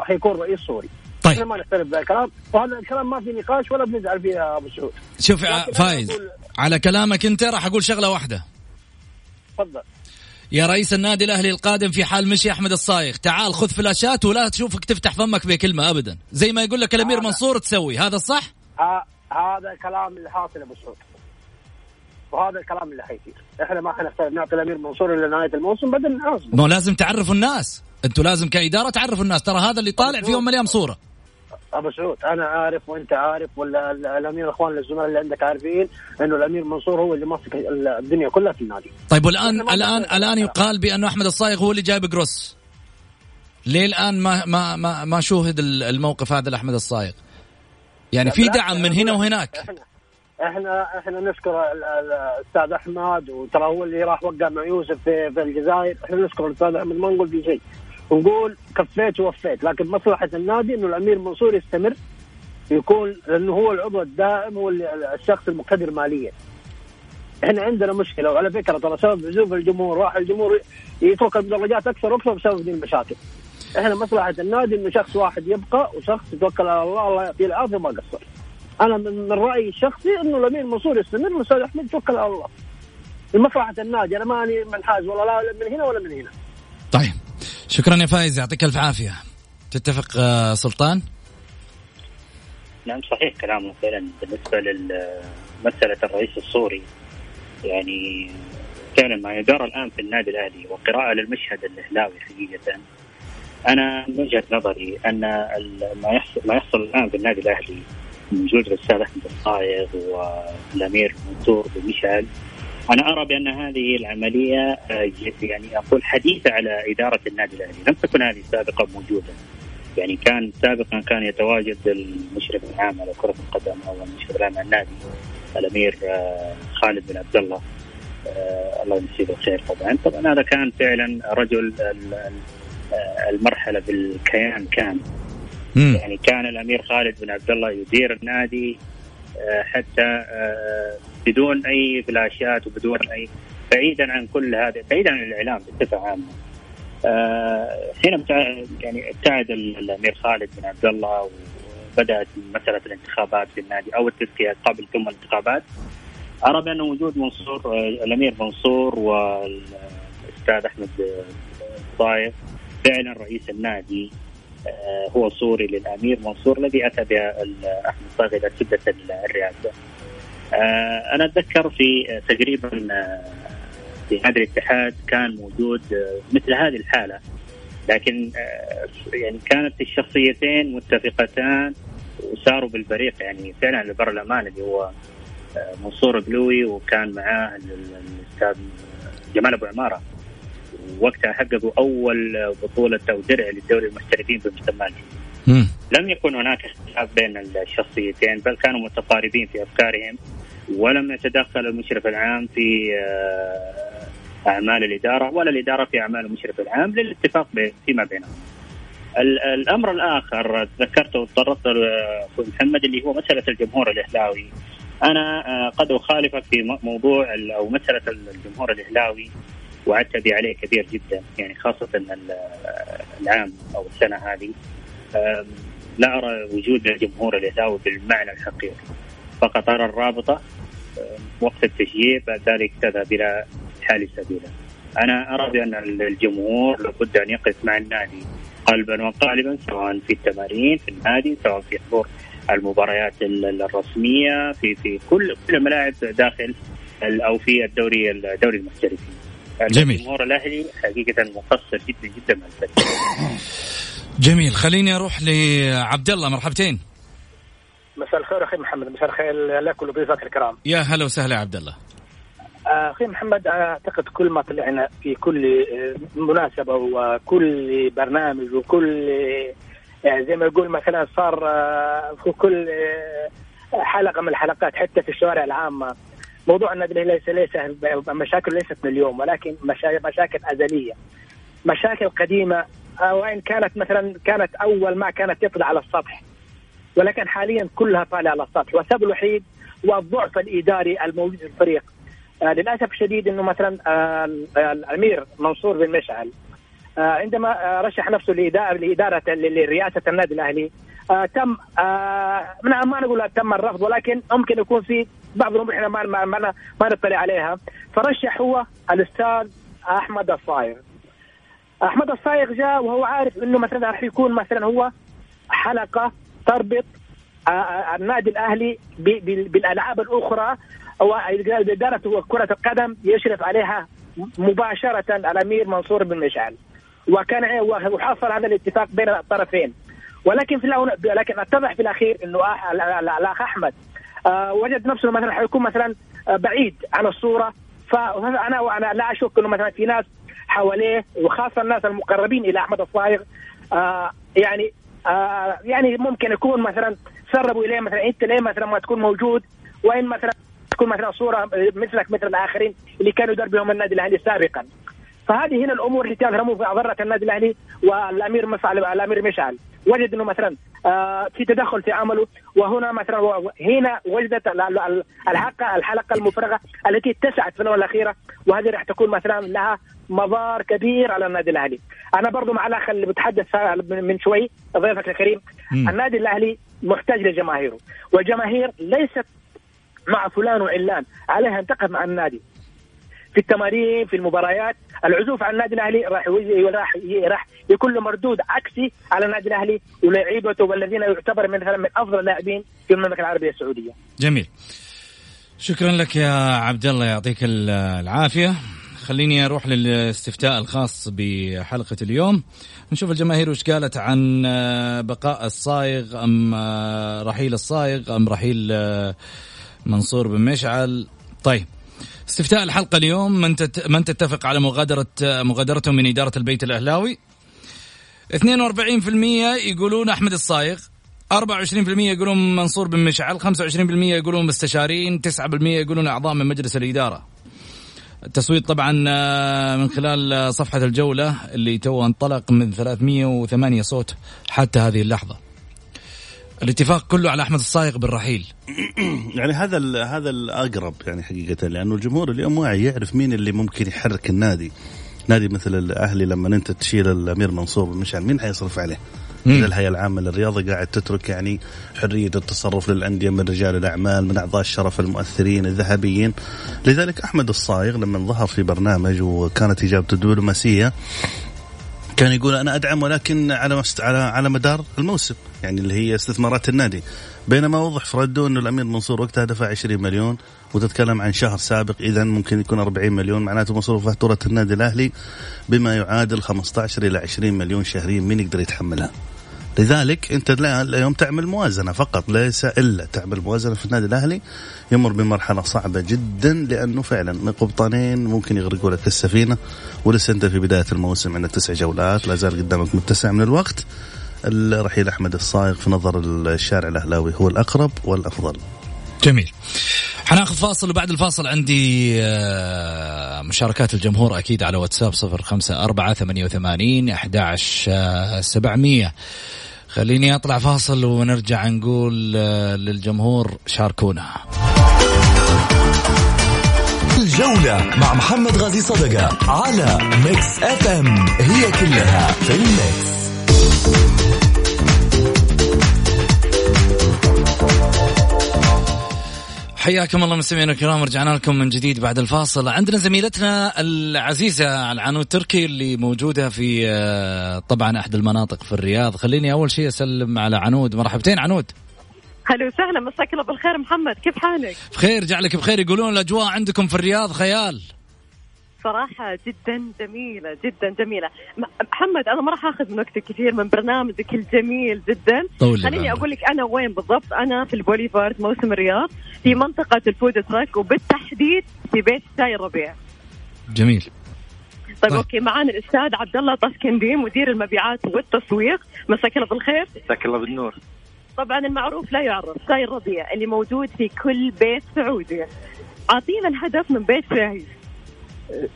حيكون رئيس صوري. طيب. ما نختلف ذا الكلام وهذا الكلام ما في نقاش ولا بنزعل فيه يا أبو سعود. شوف فايز على كلامك أنت راح أقول شغلة واحدة. تفضل. يا رئيس النادي الأهلي القادم في حال مشي أحمد الصايغ. تعال خذ فلاشات ولا تشوفك تفتح فمك بكلمة ابدا. زي ما يقول لك الأمير منصور تسوي. هذا الصح؟ هذا الكلام اللي حاصل أبو سعود وهذا الكلام اللي حيصير. إحنا ما حنختار نعطي الأمير منصور إلى نهاية الموسم بدل نحاسبه ما لازم تعرفوا الناس. أنتوا لازم كإدارة تعرفوا الناس. ترى هذا اللي طالع في يوم من الأيام صورة. أبو سعود أنا عارف وأنت عارف ولا الأمير إخوان الزملاء اللي عندك عارفين إنه الأمير منصور هو اللي ماسك الدنيا كلها في النادي. طيب والان الان الآن يقال بانه أحمد الصايغ هو اللي جايب جروس. ليه الآن ما ما ما, ما شوهد الموقف هذا لأحمد الصايغ؟ يعني في دعم من هنا وهناك. إحنا إحنا نشكر الأستاذ أحمد وترى هو اللي راح وقع مع يوسف في, في الجزائر. إحنا نشكر الأستاذ أحمد ما نقول في شيء ونقول كفيت ووفيت لكن مصلحة النادي إنه الأمير منصور يستمر يكون لأنه هو العضو الدائم هو الشخص المقتدر ماليا. إحنا عندنا مشكلة وعلى فكرة ترى سبب عزوف الجمهور راح الجمهور يترك المدرجات أكثر وأكثر بسبب دي المشاكل. إحنا مصلحة النادي إنه شخص واحد يبقى وشخص يتوكل على الله الله يعطيه العافية ما قصر. أنا من رأيي الشخصي إنه الأمير منصور يستمر والاستاذ أحمد يتوكل على الله. لمصلحة النادي أنا ماني منحاز ولا لا من هنا ولا من هنا. طيب. شكرا يا فايز يعطيك ألف عافية. تتفق آه، سلطان؟ نعم صحيح كلامه فعلا بالنسبة لمساله الرئيس السوري. يعني فعلا ما يدار الآن في النادي الأهلي وقراءة للمشهد الإهلاوي حقيقة. أنا من وجهة نظري أن ما يحصل ما يحصل الآن في النادي الأهلي من وجود الاستاذ احمد الصايغ والامير منصور بن مشعل أنا أرى بأن هذه العملية آه، يعني أقول حديثة على إدارة النادي الأهلي، لم تكن هذه سابقا موجودة. يعني كان سابقا كان يتواجد المشرف العام على كرة القدم أو المشرف العام على النادي الأمير آه، خالد بن عبد الله. آه، الله يمسيه بالخير طبعا، طبعا هذا كان فعلا رجل المرحلة بالكيان كان. يعني كان الأمير خالد بن عبد الله يدير النادي حتى بدون أي فلاشات وبدون أي بعيدا عن كل هذا بعيدا عن الإعلام بصفة عامة. آه هنا يعني ابتعد الأمير خالد بن عبد الله وبدأت مسألة الانتخابات في النادي أو التزكية قبل ثم الانتخابات. ارى بان وجود منصور آه الأمير منصور والأستاذ أحمد الصايغ فعلا رئيس النادي آه، هو صوري للأمير منصور الذي أتى بها أحمد صاغ إلى سدة الرئاسه. آه، أنا أتذكر في تقريبا في هذا الاتحاد كان موجود مثل هذه الحالة لكن يعني كانت الشخصيتين متفقتان وساروا بالبريق يعني فعلا البرلمان اللي هو منصور بلوي وكان معاه الأستاذ جمال أبو عمارة وقتها حققوا أول بطولة أو درع للدوري المحترفين بمسمى لم يكن هناك اختلاف بين الشخصيتين بل كانوا متقاربين في أفكارهم ولم يتدخل المشرف العام في آه، أعمال الإدارة ولا الإدارة في أعمال المشرف العام للاتفاق فيما بينهم. الأمر الآخر ذكرته وتطرقت أخوي محمد اللي هو مسألة الجمهور الإهلاوي. أنا آه، قد أخالفك في موضوع أو مسألة الجمهور الإهلاوي وعتبي عليه كبير جدا يعني خاصة العام أو السنة هذه لا أرى وجود الجمهور الاهلاوي بالمعنى الحقيقي فقط أرى الرابطة وقت التشجيع بعد ذلك تذهب إلى حال سبيله. أنا أرى بأن الجمهور لابد أن يقف مع النادي قلبا وقالبا سواء في التمارين في النادي سواء في حضور المباريات الرسمية في في كل كل الملاعب داخل أو في الدوري الدوري المحترفين. جميل. الجمهور الأهلي حقيقة مقصر جدا جدا مع الفريق. جميل. خليني أروح لعبد الله. مرحبتين. مساء الخير أخي محمد. مساء الخير لك ولضيوفك الكرام. يا هلا وسهلا يا عبد الله. آه، أخي محمد أعتقد كل ما طلعنا في كل مناسبة وكل برنامج وكل يعني زي ما يقول مثلا صار آه، في كل حلقة من الحلقات حتى في الشوارع العامة. موضوع النادي ليس ليس مشاكل ليست من اليوم ولكن مشاكل أزلية. مشاكل قديمة وان كانت مثلا كانت أول ما كانت تطلع على السطح. ولكن حاليا كلها طالعة على السطح. والسبب الوحيد هو الضعف الإداري الموجود في الفريق. آه للأسف الشديد إنه مثلا آه الأمير منصور بن مشعل آه عندما آه رشح نفسه لاداره لاداره لرئاسة النادي الأهلي آه تم آه ما نقول تم الرفض ولكن ممكن يكون في بعض الأمور إحنا ما ما, ما, ما نطلع عليها. فرشح هو الأستاذ أحمد الصايغ. أحمد الصايغ جاء وهو عارف إنه مثلا راح يكون مثلا هو حلقة تربط آه، آه، النادي الأهلي بالألعاب الأخرى اداره كرة القدم يشرف عليها مباشرة الأمير منصور بن مشعل. وكان وحصل هذا الاتفاق بين الطرفين. ولكن في لكن أتضح في الأخير إنه الاخ أحمد آه، وجد نفسه مثلا حيكون مثلا بعيد عن الصورة. فانا وأنا لا أشك إنه مثلا في ناس حواليه وخاصة الناس المقربين إلى أحمد الصايغ يعني آه يعني ممكن يكون مثلا سربوا إليه مثلا أنت ليه مثلا ما تكون موجود؟ وين مثلا تكون مثلا صورة مثلك مثل الآخرين اللي كانوا يدربهم النادي الأهلي سابقا. فهذه هنا الأمور اللي تظهر في اضرت النادي الأهلي والأمير مصعب الأمير مشعل. وجد إنه مثلا آه في تدخل في عمله وهنا مثلا هنا وجدت الحلقة الحلقة المفرغة التي اتسعت في الاونه الاخيره وهذه راح تكون مثلا لها مضار كبير على النادي الأهلي أنا برضو مع الأخ اللي بتحدث من شوي ضيفك الكريم م. النادي الأهلي محتاج لجماهيره والجماهير ليست مع فلان وعلان عليها أن تقف مع النادي في التمارين في المباريات العزوف عن النادي الأهلي راح راح راح يكون له مردود عكسي على النادي الأهلي ولاعيبته والذين يعتبر من من أفضل اللاعبين في المملكة العربية السعودية. جميل. شكرا لك يا عبد الله يعطيك العافية. خليني أروح للاستفتاء الخاص بحلقة اليوم نشوف الجماهير وش قالت عن آه، بقاء الصايغ أم آه، رحيل الصايغ أم رحيل آه، منصور بن مشعل طيب استفتاء الحلقة اليوم من من تتفق على مغادرة مغادرته من إدارة البيت الأهلاوي؟ 42% يقولون أحمد الصايغ 24% يقولون منصور بن مشعل 25% يقولون مستشارين 9% يقولون أعضاء من مجلس الإدارة. التصويت طبعا آه، من خلال آه، صفحة الجولة اللي تو انطلق من 308 صوت حتى هذه اللحظة. الاتفاق كله على أحمد الصايغ بالرحيل يعني هذا هذا الأقرب يعني حقيقة لأنه الجمهور اليوم واعي يعرف مين اللي ممكن يحرك النادي. نادي مثل الأهلي لما أنت تشيل الأمير منصور مشعل مين حيصرف عليه؟ إذا الهيئة العامة للرياضة قاعد تترك يعني حرية التصرف للأندية من رجال الأعمال من أعضاء الشرف المؤثرين الذهبيين. لذلك أحمد الصايغ لما ظهر في برنامج وكانت إجابته دبلوماسية كان يقول أنا أدعم ولكن على. على على مدار الموسم يعني اللي هي استثمارات النادي بينما وضح في رده إنه الأمير منصور وقتها دفع 20 مليون وتتكلم عن شهر سابق اذا ممكن يكون 40 مليون معناته مصروف فاتورة النادي الأهلي بما يعادل 15 إلى 20 مليون شهريا مين يقدر يتحملها؟ لذلك انت اليوم تعمل موازنة فقط ليس إلا تعمل موازنة في النادي الأهلي. يمر بمرحلة صعبة جدا لأنه فعلا قبطانين ممكن يغرقوا لك السفينة. ولسه أنت في بداية الموسم عندك تسع جولات لا زال قدامك متسع من الوقت. الرحيل أحمد الصايغ في نظر الشارع الأهلاوي هو الأقرب والأفضل. جميل. حناخذ فاصل وبعد الفاصل عندي آه، مشاركات الجمهور أكيد على واتساب صفر خمسة أربعة ثمانية وثمانين أحد سبعمية. خليني أطلع فاصل ونرجع نقول آه، للجمهور شاركونا. الجولة مع محمد غازي صدقة على Mix FM. هي كلها في ال mix. حياكم الله مستمعينا الكرام رجعنا لكم من جديد بعد الفاصل. عندنا زميلتنا العزيزة العنود تركي اللي موجودة في آه، طبعا أحد المناطق في الرياض. خليني أول شيء أسلم على عنود. مرحبتين عنود. هلا وسهلا مساك الله بالخير. محمد كيف حالك؟ بخير جعلك بخير. يقولون الأجواء عندكم في الرياض خيال. صراحة جدا جميلة جدا جميلة. محمد أنا ما راح أخذ من وقتك كثير من برنامجك الجميل جدا. خليني أقول لك أنا وين بالضبط؟ أنا في البوليفارد موسم الرياض في منطقة ال food truck وبالتحديد في بيت شاي الربيع جميل. طيب, طيب. okay معانا الأستاذ عبد الله طسكندي مدير المبيعات والتسويق. مساك الله بالخير. مساك الله بالنور. طبعا المعروف لا يعرف شاي الربيع اللي موجود في كل بيت سعودي. أعطينا الهدف من بيت شاي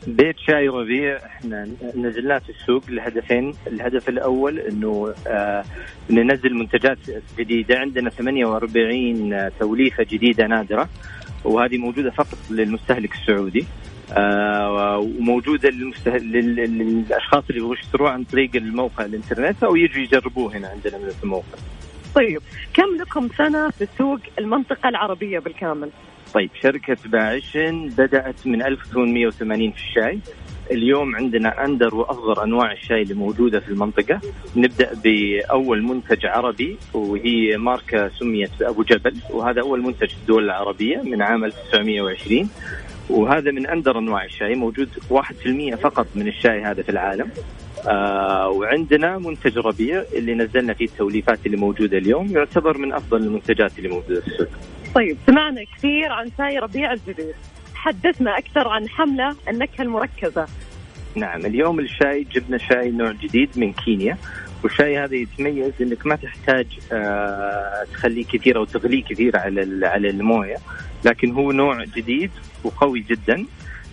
بيت شاي ربيع إحنا نزلناه في السوق لهدفين، الهدف الأول إنه آه ننزل منتجات جديدة، عندنا 48 توليفة جديدة نادرة وهذه موجودة فقط للمستهلك السعودي. آه وموجودة للمسته... للأشخاص اللي يبغوا يشتروها عن طريق الموقع الإنترنت أو يجوا يجربوه هنا عندنا من الموقع. طيب كم لكم سنة في سوق المنطقة العربية بالكامل؟ طيب شركة باعشن بدأت من 1880 في الشاي. اليوم عندنا أندر وأصغر أنواع الشاي اللي موجودة في المنطقة. نبدأ بأول منتج عربي وهي ماركة سميت بأبو جبل وهذا أول منتج في الدول العربية من عام 1920 وهذا من أندر أنواع الشاي موجود 1% فقط من الشاي هذا في العالم. آه وعندنا منتج ربيع اللي نزلنا فيه التوليفات اللي موجودة اليوم يعتبر من أفضل المنتجات اللي موجودة في السوق. طيب سمعنا كثير عن شاي ربيع الجديد. حدثنا أكثر عن حملة النكهة المركزة. نعم اليوم الشاي جبنا شاي نوع جديد من كينيا. والشاي هذا يتميز إنك ما تحتاج آه تخليه كثير أو تغليه كثير على على الموية. لكن هو نوع جديد وقوي جدا.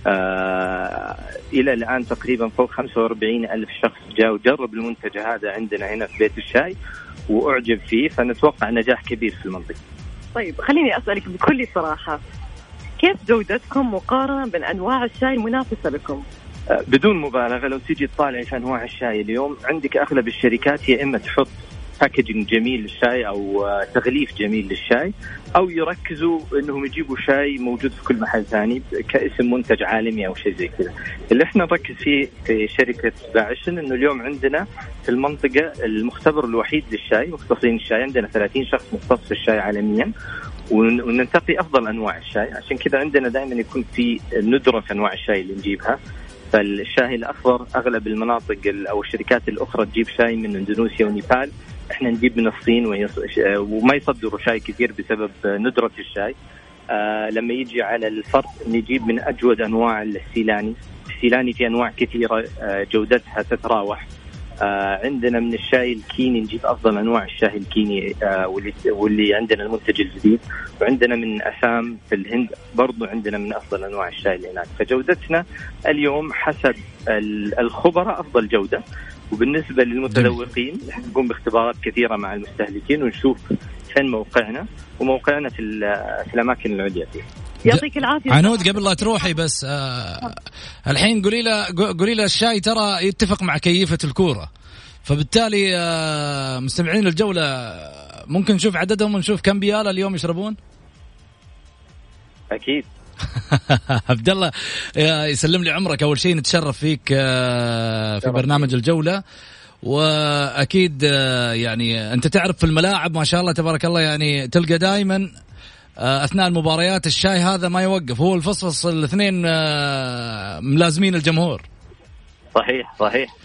آه إلى الآن تقريبا فوق 45 ألف شخص جاء وجرب المنتج هذا عندنا هنا في بيت الشاي وأعجب فيه. فنتوقع نجاح كبير في المنطقة. طيب خليني أسألك بكل صراحة كيف جودتكم مقارنة بين أنواع الشاي المنافسة لكم؟ آه، بدون مبالغة لو تيجي تطالعي في أنواع الشاي اليوم عندك أغلب الشركات يا إما تحط باكجنج جميل للشاي أو آه، تغليف جميل للشاي أو يركزوا إنهم يجيبوا شاي موجود في كل محل ثاني كاسم منتج عالمي أو شيء زي كذا. اللي إحنا نركز فيه في شركة باعشن إنه اليوم عندنا في المنطقة المختبر الوحيد للشاي مختصين الشاي عندنا 30 شخص مختص في الشاي عالميا وننتقي أفضل أنواع الشاي. عشان كذا عندنا دائما يكون في ندره في أنواع الشاي اللي نجيبها. فالشاي الأخضر أغلب المناطق أو الشركات الأخرى تجيب شاي من إندونيسيا ونيبال. إحنا نجيب من الصين وما يصدروا شاي كثير بسبب ندرة الشاي. آه لما يجي على الفرق نجيب من أجود أنواع السيلاني. السيلاني في أنواع كثيرة آه جودتها تتراوح. آه عندنا من الشاي الكيني نجيب أفضل أنواع الشاي الكيني آه واللي واللي عندنا المنتج الجديد. وعندنا من أسام في الهند برضو عندنا من أفضل أنواع الشاي اللي هناك. فجودتنا اليوم حسب الخبراء أفضل جودة. وبالنسبة للمتذوقين نقوم باختبارات كثيرة مع المستهلكين ونشوف فين موقعنا وموقعنا في في الأماكن العليا فيه. يعطيك العافية عنود قبل لا تروحي بس آه الحين قولي له قولي له الشاي ترى يتفق مع كيفة الكورة فبالتالي آه مستمعين الجولة ممكن نشوف عددهم ونشوف كم بياله اليوم يشربون؟ أكيد عبد الله يسلم لي عمرك. أول شيء نتشرف فيك آه، في برنامج الجولة. وأكيد آه، يعني أنت تعرف في الملاعب ما شاء الله تبارك الله يعني تلقى دائما آه، أثناء المباريات الشاي هذا ما يوقف. هو الفصفص الاثنين ملازمين الجمهور. صحيح صحيح.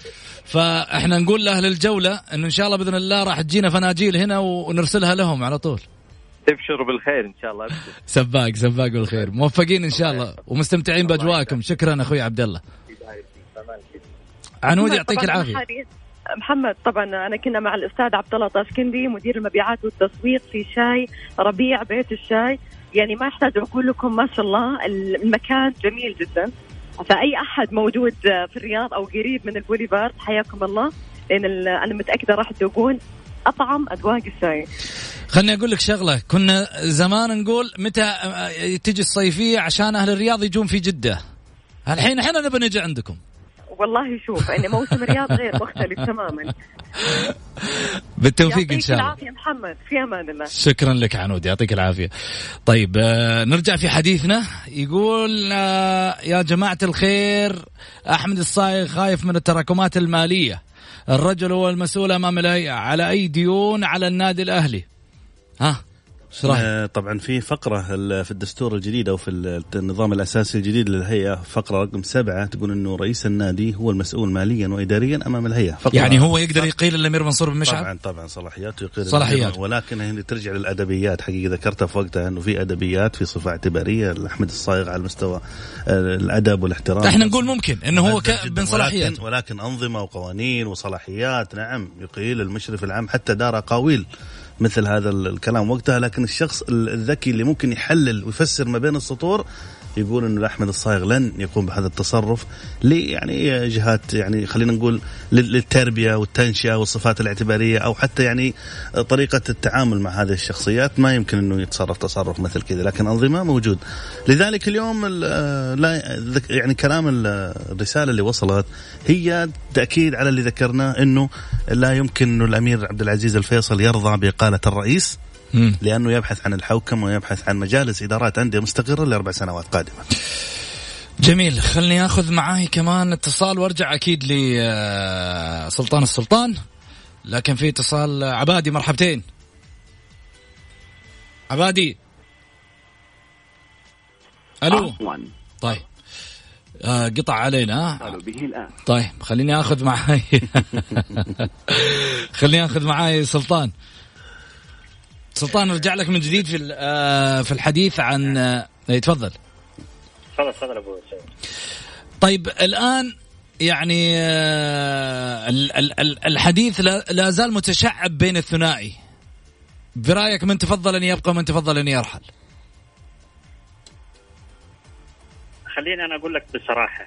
فإحنا نقول لأهل الجولة إنه إن شاء الله بإذن الله راح تجينا فناجيل هنا ونرسلها لهم على طول. تبشروا بالخير إن شاء الله. سباق سباق بالخير. موفقين إن شاء الله. ومستمتعين بأجواءكم. شكرا أخوي عبد الله. عنود يعطيك العافية. محمد طبعا أنا كنا مع الأستاذ عبد الله طاشكندي مدير المبيعات والتسويق في شاي ربيع بيت الشاي. يعني ما يحتاج أقول لكم ما شاء الله المكان جميل جدا. فأي أحد موجود في الرياض أو قريب من البوليفارد حياكم الله. لأن أنا متأكدة راح تذوقون أطعم أذواق الشاي. خلني أقول لك شغلة. كنا زمان نقول متى تجي الصيفية عشان أهل الرياض يجون في جدة. الحين إحنا نبي نجي عندكم. والله شوف إن موسم الرياض غير مختلف تماما. بالتوفيق إن شاء الله. يعطيك العافية محمد في أمان الله. شكرا لك عنود يعطيك العافية. طيب آه نرجع في حديثنا. يقول آه يا جماعة الخير أحمد الصايغ خايف من التراكمات المالية. الرجل هو المسؤول أمام على اي ديون على النادي الأهلي. ها؟ آه طبعا في فقرة في الدستور الجديد أو في النظام الأساسي الجديد للهيئة فقرة رقم سبعة تقول أنه رئيس النادي هو المسؤول ماليا وإداريا أمام الهيئة. فقرة يعني هو يقدر يقيل الأمير منصور بن مشعل؟ طبعا طبعا صلاحياته يقيل صلاحيات ولكن هنا ترجع للأدبيات. حقيقة ذكرتها في وقتها أنه في أدبيات في صفة اعتبارية. لأحمد الصايغ على مستوى آه، الأدب والاحترام. إحنا نقول ممكن أنه هو من صلاحيات ولكن, ولكن أنظمة وقوانين وصلاحيات نعم يقيل المشرف العام حتى دار أقاويل مثل هذا الكلام وقتها لكن الشخص الذكي اللي ممكن يحلل ويفسر ما بين السطور يقول انه احمد الصايغ لن يقوم بهذا التصرف يعني جهات يعني خلينا نقول للتربية والتنشئة والصفات الاعتبارية أو حتى يعني طريقة التعامل مع هذه الشخصيات ما يمكن إنه يتصرف تصرف مثل كذا لكن أنظمة موجود. لذلك اليوم لا يعني كلام الرسالة اللي وصلت هي تأكيد على اللي ذكرناه إنه لا يمكن إنه الأمير عبد العزيز الفيصل يرضى بإقالة الرئيس. لأنه يبحث عن الحوكمة ويبحث عن مجالس إدارات أندية مستقرة لأربع سنوات قادمة. جميل خلني آخذ معاي كمان اتصال وأرجع أكيد لسلطان السلطان. لكن في اتصال عبادي مرحبتين. عبادي. ألو. طيب. آه قطع علينا. به الآن. طيب خليني آخذ معاي. خليني آخذ معاي سلطان. سلطان نرجع لك من جديد في آه، في الحديث عن آه، إيه، تفضل. تفضل تفضل أبو طيب الآن يعني آه، الحديث لا زال متشعب بين الثنائي. برأيك من تفضل أن يبقى ومن تفضل أن يرحل؟ خليني أنا أقول لك بصراحة.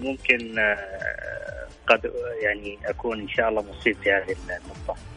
ممكن قد يعني أكون إن شاء الله مصيب في هذه النقطه